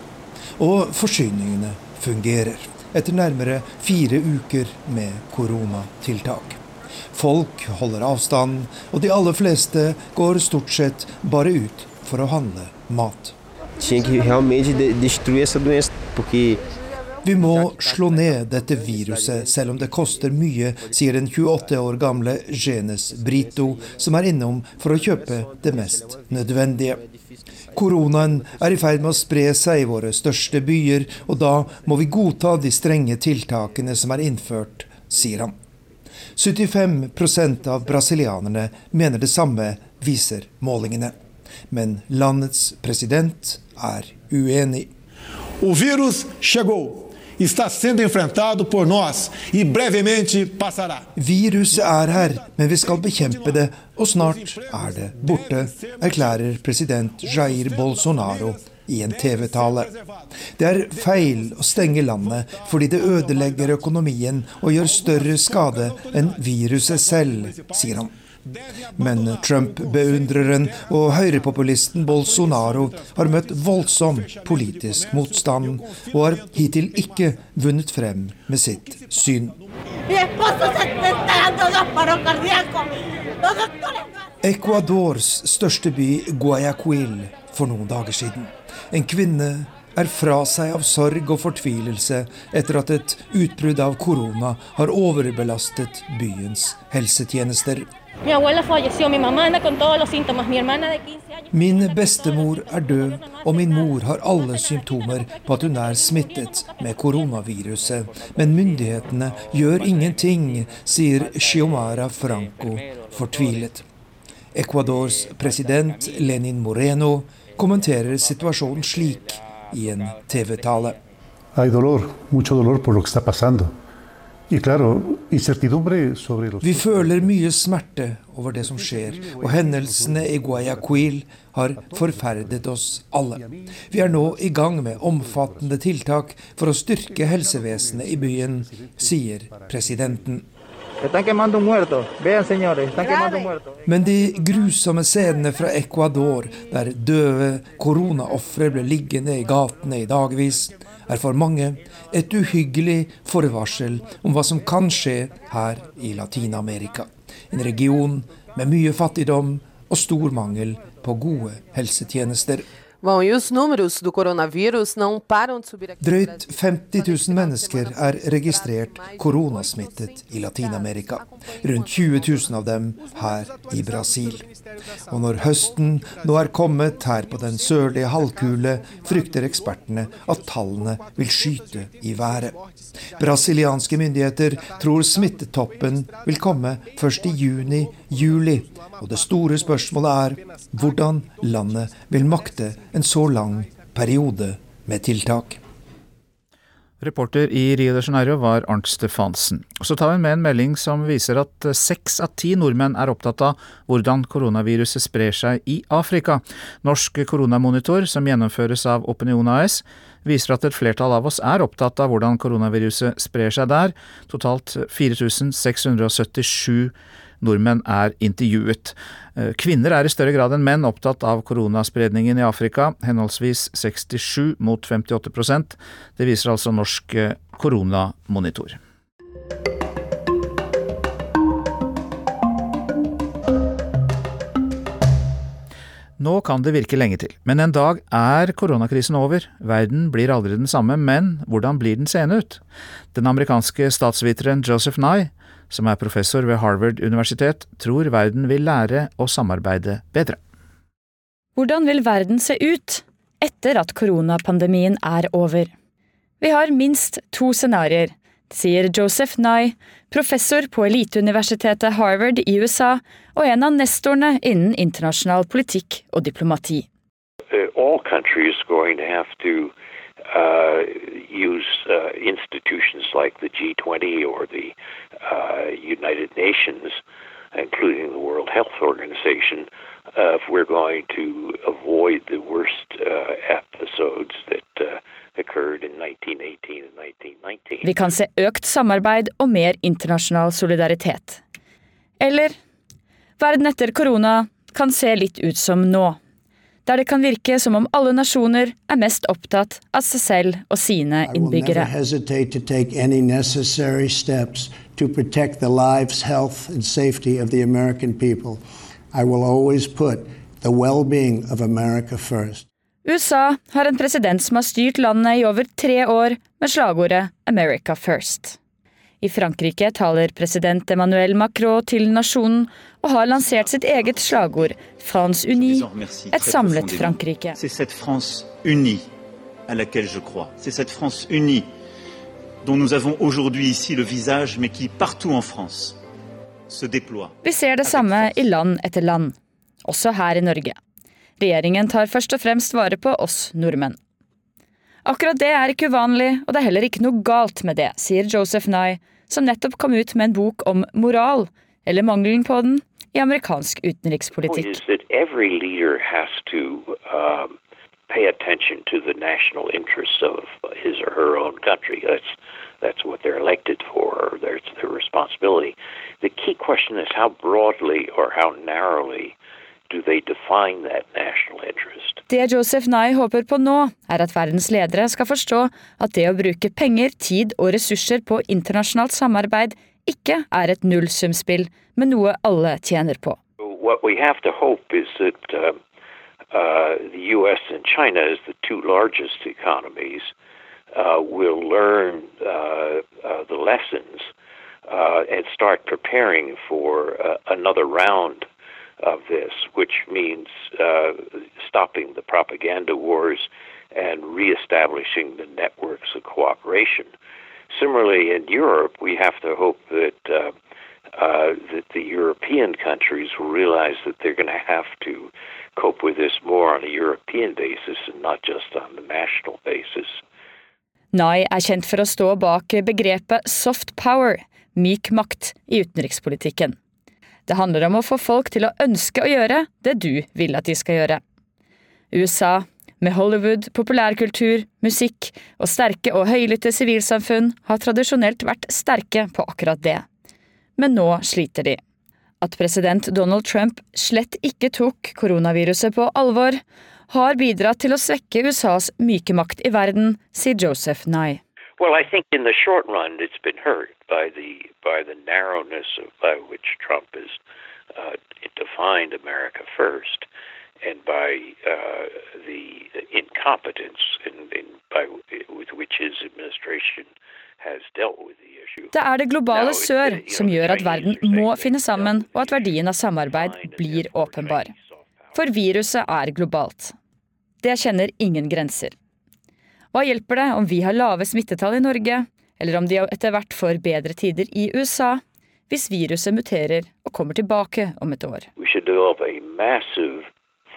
Og forsyningene fungerer, etter nærmere fire uker med koronatiltak. Folk holder avstand, og de aller fleste går stort sett bare ut for å handle mat. Vi må slå ned dette viruset, selv om det koster mye, sier den 28 år gamle Genes Brito, som er innom for å kjøpe det mest nødvendige. Koronaen er i ferd med å spre seg i våre største byer, og da må vi godta de strenge tiltakene som er innført, sier han. 75% av brasilianerne mener det samme, viser målingene. Men landets president er uenig. O virus chegou. Está sendo enfrentado por nós e brevemente passará. Viruset er her, men vi skal bekjempe det, og snart er det borte, erklærer president Jair Bolsonaro i en TV-tale. Det er feil å stenge landet fordi det ødelegger økonomien og gjør større skade enn viruset selv, sier han. Men Trump-beundreren og høyrepopulisten Bolsonaro har møtt voldsom politisk motstand, og har hittil ikke vunnet frem med sitt syn. Ecuadors største by, Guayaquil, for noen dager siden. En kvinne er fra seg av sorg og fortvilelse etter at et utbrudd av korona har overbelastet byens helsetjenester. Min bestemor er død, og min mor har alle symptomer på at hun er smittet med koronaviruset. Men myndighetene gjør ingenting, sier Xiomara Franco fortvilet. Ecuadors president Lenin Moreno kommenterer situasjonen slik i en TV-tale. Vi føler mye smerte over det som skjer, og hendelsene i Guayaquil har forferdet oss alle. Vi er nå i gang med omfattende tiltak for å styrke helsevesenet i byen, sier presidenten. Men de grusomme scenene fra Ecuador, der døde koronaofre ble liggende i gatene i dagvis, er for mange et uhyggelig forvarsel om hva som kan skje her i Latin-Amerika. En region med mye fattigdom og stor mangel på gode helsetjenester. Bom, e os números do coronavírus não param de subir aqui Drøyt 50 000 mennesker er registrert koronasmittet i Latin-Amerika. Rundt 20 000 av dem her i Brasil. Og når høsten nå er kommet her på den sørlige halvkule, frykter ekspertene at tallene vil skyte i været. Brasilianske myndigheter tror smittetoppen vil komme først i juni-juli. Og det store spørsmålet er hvordan landet vil makte en så lang periode med tiltak. Reporter i Rio de Janeiro var Arnt Stefansen. Så tar vi med en melding som viser at seks av ti nordmenn er opptatt av hvordan koronaviruset sprer seg i Afrika. Norsk koronamonitor, som gjennomføres av Opinion AS, viser at et flertall av oss er opptatt av hvordan koronaviruset sprer seg der. Totalt 4677 nordmenn er intervjuet. Eh, kvinner er i større grad enn menn opptatt av koronaspredningen i Afrika, henholdsvis 67 mot 58% Det viser altså Norsk eh, koronamonitor. Nå kan det virke lenge til, men en dag er koronakrisen over. Verden blir aldri den samme, men hvordan blir den seende ut? Den amerikanske statsviteren Joseph Nye som er professor ved Harvard universitet, tror verden vil lære å samarbeide bedre. Hvordan vil verden se ut etter at koronapandemien er over? Vi har minst to scenarioer, sier Joseph Nye, professor på eliteuniversitetet Harvard i USA og en av nestorene innen internasjonal politikk og diplomati. Uh, all countries going to have to uh, use uh, institutions like the G20 or the uh, United Nations, including the World Health Organization, if we're going to avoid the worst uh, episodes that uh, occurred in 1918 and 1919. Vi kan se økt samarbeid og mer internasjonal solidaritet. Eller verden etter korona kan se litt ut som nå der det kan virke som om alle nasjoner er mest opptatt av seg selv og sine innbyggere. USA har en president som har styrt landet i over tre år med slagordet America First. I Frankrike taler president Emmanuel Macron til nasjonen og har lansert sitt eget slagord France unie', et samlet Frankrike. C'est cette France unie à laquelle je crois. C'est cette France unie dont nous avons aujourd'hui ici le visage, mais qui partout en France se déploie. Vi ser det samme i land etter land, også her i Norge. Regjeringen tar først og fremst vare på oss nordmenn. Akkurat det er ikke uvanlig, og det er heller ikke noe galt med det, sier Joseph Nye, som nettopp kom ut med en bok om moral, eller mangelen på den, i amerikansk utenrikspolitikk. is that every leader has to um, pay attention to the national interests of his or her own country. That's that's what they're elected for. Or that's their responsibility. The key question is how broadly or how narrowly Det Joseph Nye håper på nå, er at verdens ledere skal forstå at det å bruke penger, tid og ressurser på internasjonalt samarbeid ikke er et nullsumspill, men noe alle tjener på. What we have to hope is that uh, uh, the U.S. and China, as the two largest economies, uh, will learn uh, uh, the lessons uh, and start preparing for uh, another round of this, which means uh, stopping the propaganda wars and reestablishing the networks of cooperation. Similarly, in Europe, we have to hope that uh, uh, that the European countries will realize that they're going to have to cope with this more on a European basis and not just on the national basis. Nye er kjent for å stå bak begrepet soft power, myk makt, i utenrikspolitikken. Det handler om å få folk til å ønske å gjøre det du vil at de skal gjøre. USA, med Hollywood, populærkultur, musikk og sterke og høylytte sivilsamfunn, har tradisjonelt vært sterke på akkurat det. Men nå sliter de. At president Donald Trump slett ikke tok koronaviruset på alvor, har bidratt til å svekke USAs myke makt i verden, sier Joseph Nye. Well, I think in the short run, it's been hurt by the by the narrowness of by which Trump has uh, defined America first, and by uh, the incompetence in, in by with which his administration. Det er det globale sør som gjør at verden må finne sammen, og at verdien av samarbeid blir åpenbar. For viruset er globalt. Det kjenner ingen grenser. Hva hjelper det om vi har lave smittetall i Norge, eller om de etter hvert får bedre tider i USA, hvis viruset muterer og kommer tilbake om et år?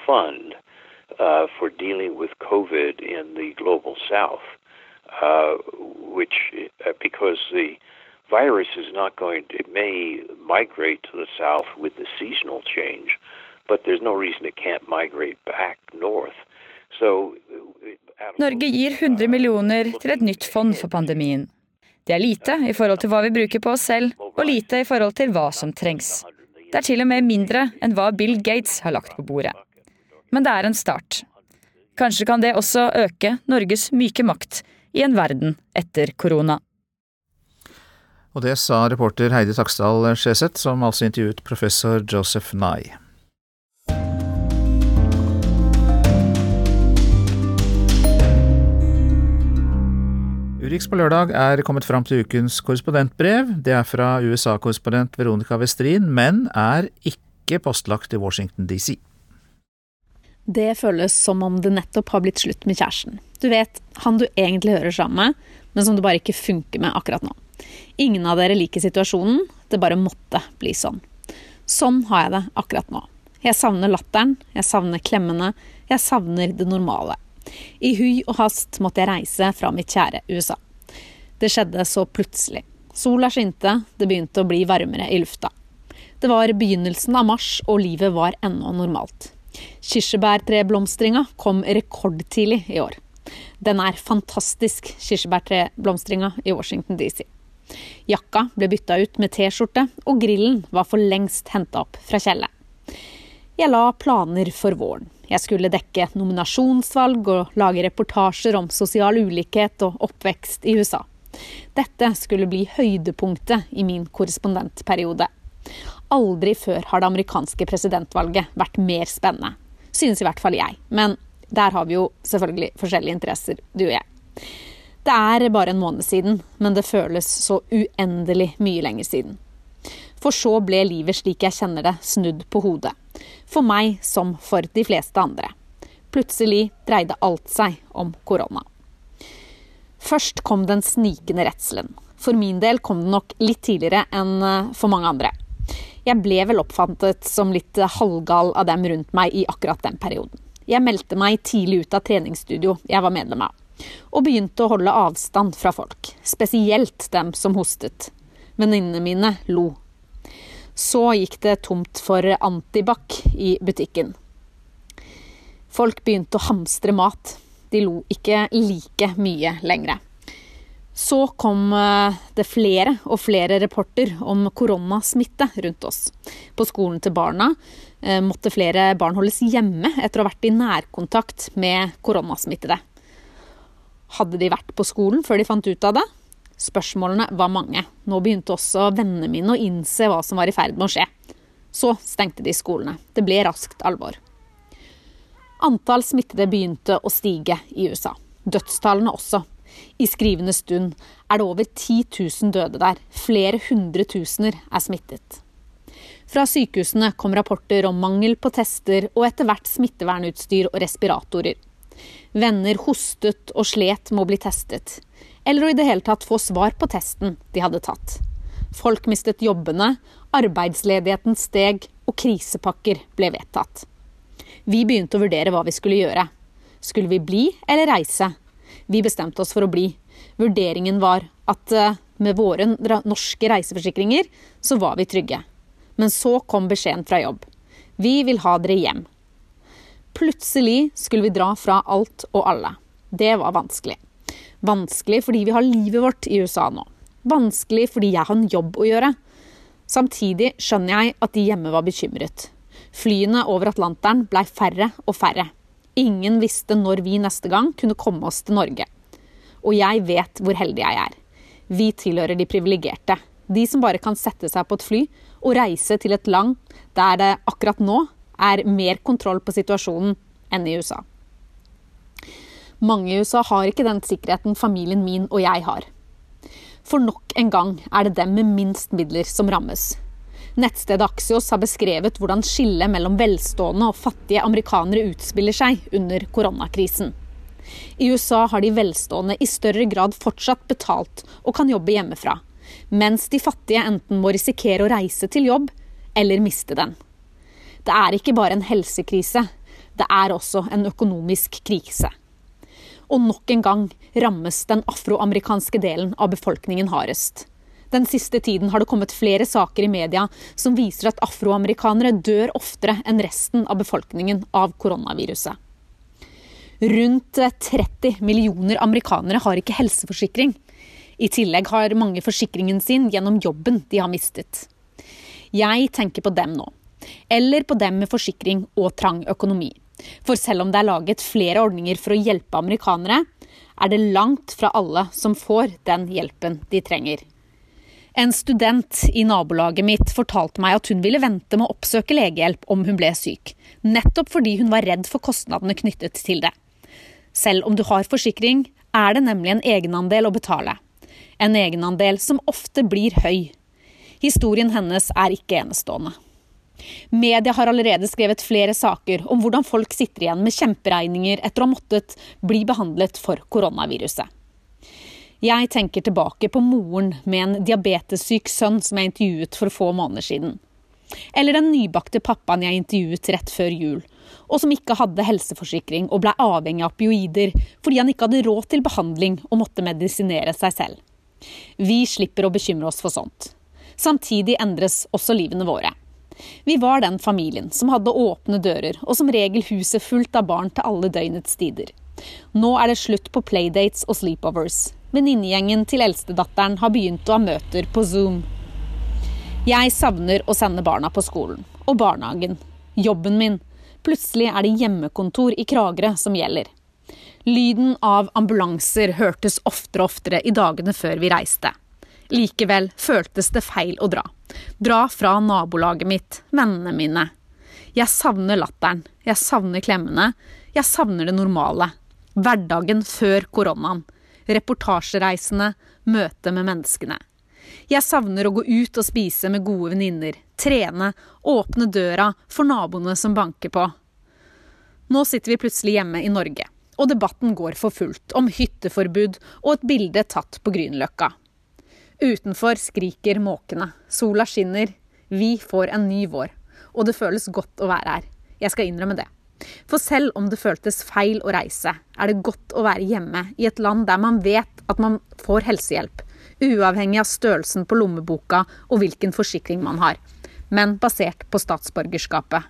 Fund uh, for dealing with COVID in the global south, uh, which uh, because the virus is not going to, it may migrate to the south with the seasonal change, but there's no reason it can't migrate back north. So Norge gir 100 millioner til et nytt fond for pandemien. Det er lite i forhold til hva vi bruker på oss selv, og lite i forhold til hva som trengs. Det er til og med mindre enn hva Bill Gates har lagt på bordet. Men det er en start. Kanskje kan det også øke Norges myke makt i en verden etter korona. Og det sa reporter Heidi Taksdal Skjeseth, som altså intervjuet professor Joseph Nye. Urix på lørdag er kommet fram til ukens korrespondentbrev. Det er fra USA-korrespondent Veronica Westrin, men er ikke postlagt i Washington DC. Det føles som om det nettopp har blitt slutt med kjæresten. Du vet, han du egentlig hører sammen med, men som det bare ikke funker med akkurat nå. Ingen av dere liker situasjonen, det bare måtte bli sånn. Sånn har jeg det akkurat nå. Jeg savner latteren, jeg savner klemmene, jeg savner det normale. I hui og hast måtte jeg reise fra mitt kjære USA. Det skjedde så plutselig. Sola skinte, det begynte å bli varmere i lufta. Det var begynnelsen av mars, og livet var ennå normalt. Kirsebærtreblomstringa kom rekordtidlig i år. Den er fantastisk, kirsebærtreblomstringa i Washington DC. Jakka ble bytta ut med T-skjorte, og grillen var for lengst henta opp fra kjellet. Jeg la planer for våren. Jeg skulle dekke nominasjonsvalg og lage reportasjer om sosial ulikhet og oppvekst i USA. Dette skulle bli høydepunktet i min korrespondentperiode. Aldri før har det amerikanske presidentvalget vært mer spennende. Synes i hvert fall jeg. Men Der har vi jo selvfølgelig forskjellige interesser, du og jeg. Det er bare en måned siden, men det føles så uendelig mye lenger siden. For så ble livet slik jeg kjenner det, snudd på hodet. For meg som for de fleste andre. Plutselig dreide alt seg om korona. Først kom den snikende redselen. For min del kom den nok litt tidligere enn eh, for mange andre. Jeg ble vel oppfattet som litt halvgal av dem rundt meg i akkurat den perioden. Jeg meldte meg tidlig ut av treningsstudio jeg var medlem av, og begynte å holde avstand fra folk, spesielt dem som hostet. Venninnene mine lo. Så gikk det tomt for antibac i butikken. Folk begynte å hamstre mat. De lo ikke like mye lenger. Så kom eh, det flere og flere rapporter om koronasmitte rundt oss. På skolen til barna eh, måtte flere barn holdes hjemme etter å ha vært i nærkontakt med koronasmittede. Hadde de vært på skolen før de fant ut av det? Spørsmålene var mange. Nå begynte også vennene mine å innse hva som var i ferd med å skje. Så stengte de skolene. Det ble raskt alvor. Antall smittede begynte å stige i USA. Dødstallene også. I skrivende stund er det over 10 000 døde der. Flere hundre tusener er smittet. Fra sykehusene kom rapporter om mangel på tester og etter hvert smittevernutstyr og respiratorer. Venner hostet og slet med å bli testet, eller å i det hele tatt få svar på testen de hadde tatt. Folk mistet jobbene, arbeidsledigheten steg, og krisepakker ble vedtatt. Vi begynte å vurdere hva vi skulle gjøre. Skulle vi bli eller reise? Vi bestemte oss for å bli. Vurderingen var at eh, med våre norske reiseforsikringer så var vi trygge. Men så kom beskjeden fra jobb. Vi vil ha dere hjem. Plutselig skulle vi dra fra alt og alle. Det var vanskelig. Vanskelig fordi vi har livet vårt i USA nå. Vanskelig fordi jeg har en jobb å gjøre. Samtidig skjønner jeg at de hjemme var bekymret. Flyene over Atlanteren blei færre og færre. Ingen visste når vi neste gang kunne komme oss til Norge. Og jeg vet hvor heldig jeg er. Vi tilhører de privilegerte. De som bare kan sette seg på et fly og reise til et land der det akkurat nå er mer kontroll på situasjonen enn i USA. Mange i USA har ikke den sikkerheten familien min og jeg har. For nok en gang er det dem med minst midler som rammes. Nettstedet Axios har beskrevet hvordan skillet mellom velstående og fattige amerikanere utspiller seg under koronakrisen. I USA har de velstående i større grad fortsatt betalt og kan jobbe hjemmefra, mens de fattige enten må risikere å reise til jobb eller miste den. Det er ikke bare en helsekrise, det er også en økonomisk krise. Og nok en gang rammes den afroamerikanske delen av befolkningen hardest. Den siste tiden har det kommet flere saker i media som viser at afroamerikanere dør oftere enn resten av befolkningen av koronaviruset. Rundt 30 millioner amerikanere har ikke helseforsikring. I tillegg har mange forsikringen sin gjennom jobben de har mistet. Jeg tenker på dem nå. Eller på dem med forsikring og trang økonomi. For selv om det er laget flere ordninger for å hjelpe amerikanere, er det langt fra alle som får den hjelpen de trenger. En student i nabolaget mitt fortalte meg at hun ville vente med å oppsøke legehjelp om hun ble syk, nettopp fordi hun var redd for kostnadene knyttet til det. Selv om du har forsikring, er det nemlig en egenandel å betale. En egenandel som ofte blir høy. Historien hennes er ikke enestående. Media har allerede skrevet flere saker om hvordan folk sitter igjen med kjemperegninger etter å ha måttet bli behandlet for koronaviruset. Jeg tenker tilbake på moren med en diabetessyk sønn som jeg intervjuet for få måneder siden. Eller den nybakte pappaen jeg intervjuet rett før jul, og som ikke hadde helseforsikring og ble avhengig av opioider fordi han ikke hadde råd til behandling og måtte medisinere seg selv. Vi slipper å bekymre oss for sånt. Samtidig endres også livene våre. Vi var den familien som hadde åpne dører, og som regel huset fullt av barn til alle døgnets tider. Nå er det slutt på playdates og sleepovers. Venninnegjengen til eldstedatteren har begynt å ha møter på Zoom. Jeg savner å sende barna på skolen. Og barnehagen. Jobben min. Plutselig er det hjemmekontor i Kragerø som gjelder. Lyden av ambulanser hørtes oftere og oftere i dagene før vi reiste. Likevel føltes det feil å dra. Dra fra nabolaget mitt, vennene mine. Jeg savner latteren, jeg savner klemmene, Jeg savner det normale. Hverdagen før koronaen. Reportasjereisene, møte med menneskene. Jeg savner å gå ut og spise med gode venninner, trene, åpne døra for naboene som banker på. Nå sitter vi plutselig hjemme i Norge, og debatten går for fullt om hytteforbud og et bilde tatt på Grünerløkka. Utenfor skriker måkene, sola skinner, vi får en ny vår, og det føles godt å være her. Jeg skal innrømme det. For selv om det føltes feil å reise, er det godt å være hjemme i et land der man vet at man får helsehjelp, uavhengig av størrelsen på lommeboka og hvilken forsikring man har, men basert på statsborgerskapet.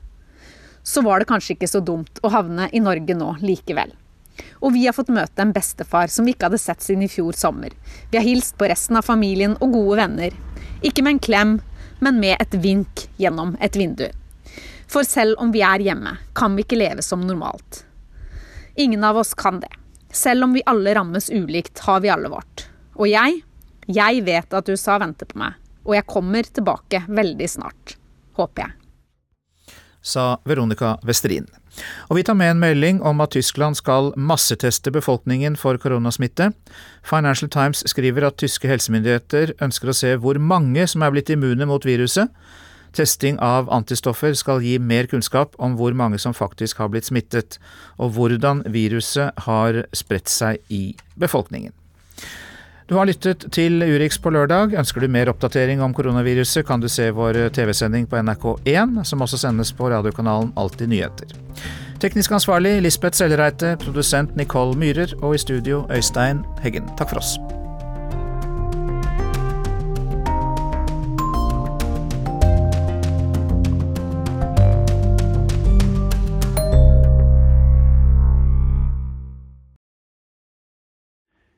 Så var det kanskje ikke så dumt å havne i Norge nå likevel. Og vi har fått møte en bestefar som vi ikke hadde sett siden i fjor sommer. Vi har hilst på resten av familien og gode venner. Ikke med en klem, men med et vink gjennom et vindu. For selv om vi er hjemme, kan vi ikke leve som normalt. Ingen av oss kan det. Selv om vi alle rammes ulikt, har vi alle vårt. Og jeg, jeg vet at USA venter på meg. Og jeg kommer tilbake veldig snart. Håper jeg. Sa Veronica Westerin. Og vi tar med en melding om at Tyskland skal masseteste befolkningen for koronasmitte. Financial Times skriver at tyske helsemyndigheter ønsker å se hvor mange som er blitt immune mot viruset. Testing av antistoffer skal gi mer kunnskap om hvor mange som faktisk har blitt smittet, og hvordan viruset har spredt seg i befolkningen. Du har lyttet til Urix på lørdag. Ønsker du mer oppdatering om koronaviruset, kan du se vår TV-sending på NRK1, som også sendes på radiokanalen Alltid nyheter. Teknisk ansvarlig Lisbeth Sellereite, produsent Nicole Myhrer og i studio Øystein Heggen. Takk for oss.